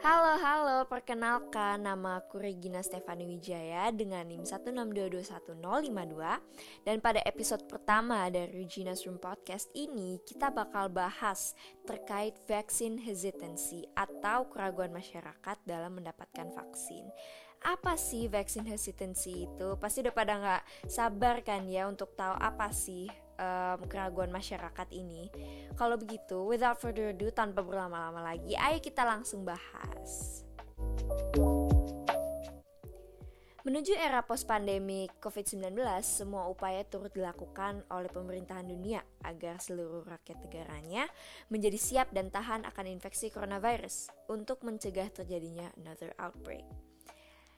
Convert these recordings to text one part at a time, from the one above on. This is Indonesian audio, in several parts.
Halo, halo, perkenalkan nama aku Regina Stefani Wijaya dengan NIM 162211052 Dan pada episode pertama dari Regina's Room Podcast ini kita bakal bahas terkait vaccine hesitancy atau keraguan masyarakat dalam mendapatkan vaksin apa sih vaccine hesitancy itu? Pasti udah pada nggak sabar kan ya untuk tahu apa sih um, keraguan masyarakat ini. Kalau begitu, without further ado, tanpa berlama-lama lagi, ayo kita langsung bahas. Menuju era post-pandemi COVID-19, semua upaya turut dilakukan oleh pemerintahan dunia agar seluruh rakyat negaranya menjadi siap dan tahan akan infeksi coronavirus untuk mencegah terjadinya another outbreak.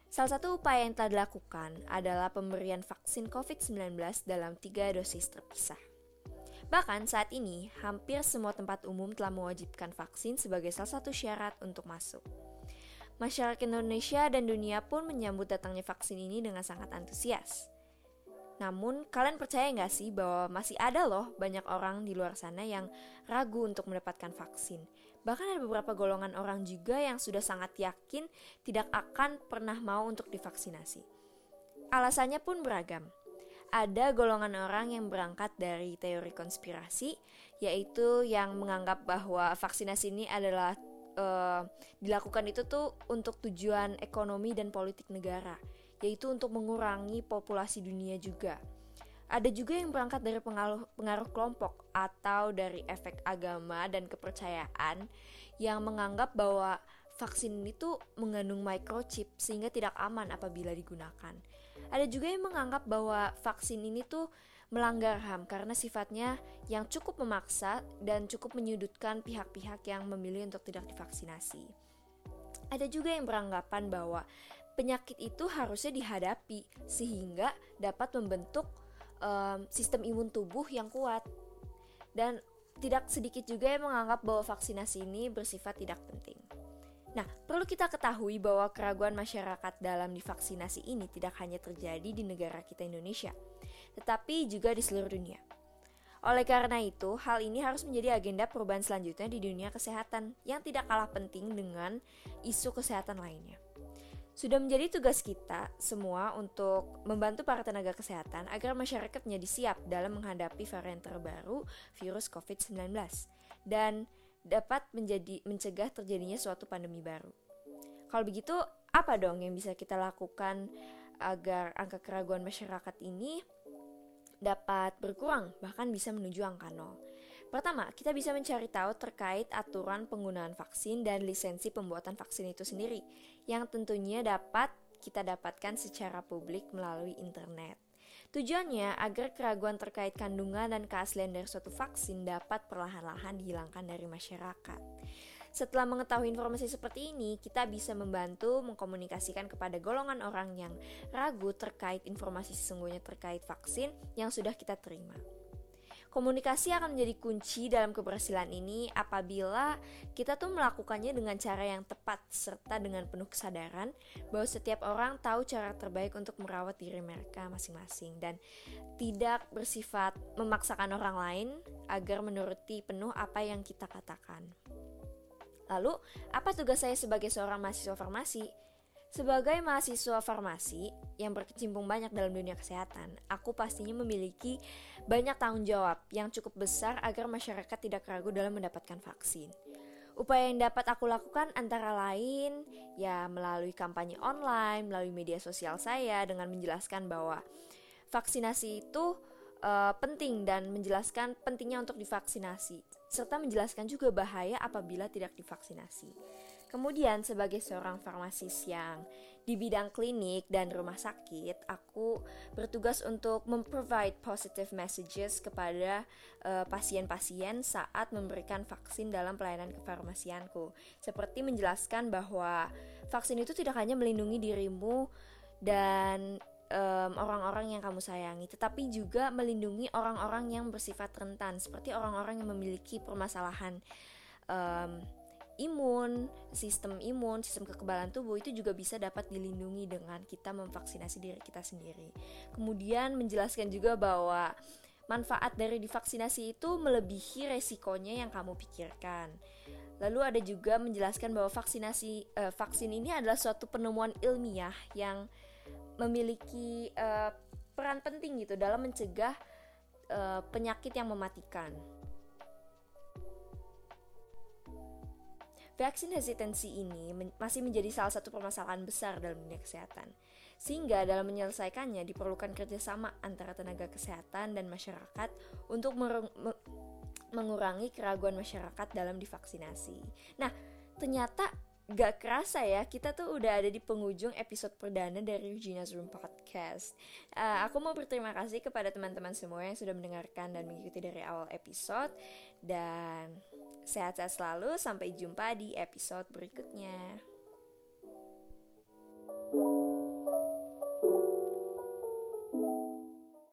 Salah satu upaya yang telah dilakukan adalah pemberian vaksin COVID-19 dalam tiga dosis terpisah. Bahkan saat ini, hampir semua tempat umum telah mewajibkan vaksin sebagai salah satu syarat untuk masuk. Masyarakat Indonesia dan dunia pun menyambut datangnya vaksin ini dengan sangat antusias. Namun, kalian percaya nggak sih bahwa masih ada loh banyak orang di luar sana yang ragu untuk mendapatkan vaksin. Bahkan ada beberapa golongan orang juga yang sudah sangat yakin tidak akan pernah mau untuk divaksinasi. Alasannya pun beragam. Ada golongan orang yang berangkat dari teori konspirasi, yaitu yang menganggap bahwa vaksinasi ini adalah uh, dilakukan itu tuh untuk tujuan ekonomi dan politik negara yaitu untuk mengurangi populasi dunia juga. Ada juga yang berangkat dari pengaruh, pengaruh kelompok atau dari efek agama dan kepercayaan yang menganggap bahwa vaksin ini tuh mengandung microchip sehingga tidak aman apabila digunakan. Ada juga yang menganggap bahwa vaksin ini tuh melanggar HAM karena sifatnya yang cukup memaksa dan cukup menyudutkan pihak-pihak yang memilih untuk tidak divaksinasi. Ada juga yang beranggapan bahwa penyakit itu harusnya dihadapi sehingga dapat membentuk um, sistem imun tubuh yang kuat. Dan tidak sedikit juga yang menganggap bahwa vaksinasi ini bersifat tidak penting. Nah, perlu kita ketahui bahwa keraguan masyarakat dalam divaksinasi ini tidak hanya terjadi di negara kita Indonesia, tetapi juga di seluruh dunia. Oleh karena itu, hal ini harus menjadi agenda perubahan selanjutnya di dunia kesehatan yang tidak kalah penting dengan isu kesehatan lainnya. Sudah menjadi tugas kita semua untuk membantu para tenaga kesehatan agar masyarakat menjadi siap dalam menghadapi varian terbaru virus COVID-19 dan dapat menjadi mencegah terjadinya suatu pandemi baru. Kalau begitu, apa dong yang bisa kita lakukan agar angka keraguan masyarakat ini dapat berkurang bahkan bisa menuju angka nol? Pertama, kita bisa mencari tahu terkait aturan penggunaan vaksin dan lisensi pembuatan vaksin itu sendiri, yang tentunya dapat kita dapatkan secara publik melalui internet. Tujuannya agar keraguan terkait kandungan dan keaslian dari suatu vaksin dapat perlahan-lahan dihilangkan dari masyarakat. Setelah mengetahui informasi seperti ini, kita bisa membantu mengkomunikasikan kepada golongan orang yang ragu terkait informasi sesungguhnya terkait vaksin yang sudah kita terima. Komunikasi akan menjadi kunci dalam keberhasilan ini apabila kita tuh melakukannya dengan cara yang tepat serta dengan penuh kesadaran bahwa setiap orang tahu cara terbaik untuk merawat diri mereka masing-masing dan tidak bersifat memaksakan orang lain agar menuruti penuh apa yang kita katakan. Lalu, apa tugas saya sebagai seorang mahasiswa farmasi? Sebagai mahasiswa farmasi yang berkecimpung banyak dalam dunia kesehatan, aku pastinya memiliki banyak tanggung jawab yang cukup besar agar masyarakat tidak ragu dalam mendapatkan vaksin. Upaya yang dapat aku lakukan antara lain ya melalui kampanye online, melalui media sosial saya dengan menjelaskan bahwa vaksinasi itu uh, penting dan menjelaskan pentingnya untuk divaksinasi serta menjelaskan juga bahaya apabila tidak divaksinasi. Kemudian sebagai seorang farmasis yang di bidang klinik dan rumah sakit, aku bertugas untuk memprovide positive messages kepada eh, pasien-pasien saat memberikan vaksin dalam pelayanan kefarmasianku. Seperti menjelaskan bahwa vaksin itu tidak hanya melindungi dirimu dan orang orang-orang yang kamu sayangi, tetapi juga melindungi orang-orang yang bersifat rentan, seperti orang-orang yang memiliki permasalahan um, imun, sistem imun, sistem kekebalan tubuh itu juga bisa dapat dilindungi dengan kita memvaksinasi diri kita sendiri. Kemudian menjelaskan juga bahwa manfaat dari divaksinasi itu melebihi resikonya yang kamu pikirkan. Lalu ada juga menjelaskan bahwa vaksinasi uh, vaksin ini adalah suatu penemuan ilmiah yang memiliki uh, peran penting gitu dalam mencegah uh, penyakit yang mematikan. Vaksin hesitancy ini men masih menjadi salah satu permasalahan besar dalam dunia kesehatan. Sehingga dalam menyelesaikannya diperlukan kerjasama antara tenaga kesehatan dan masyarakat untuk mengurangi keraguan masyarakat dalam divaksinasi. Nah, ternyata gak kerasa ya kita tuh udah ada di penghujung episode perdana dari Regina's Room Podcast. Uh, aku mau berterima kasih kepada teman-teman semua yang sudah mendengarkan dan mengikuti dari awal episode dan sehat-sehat selalu. Sampai jumpa di episode berikutnya. thank you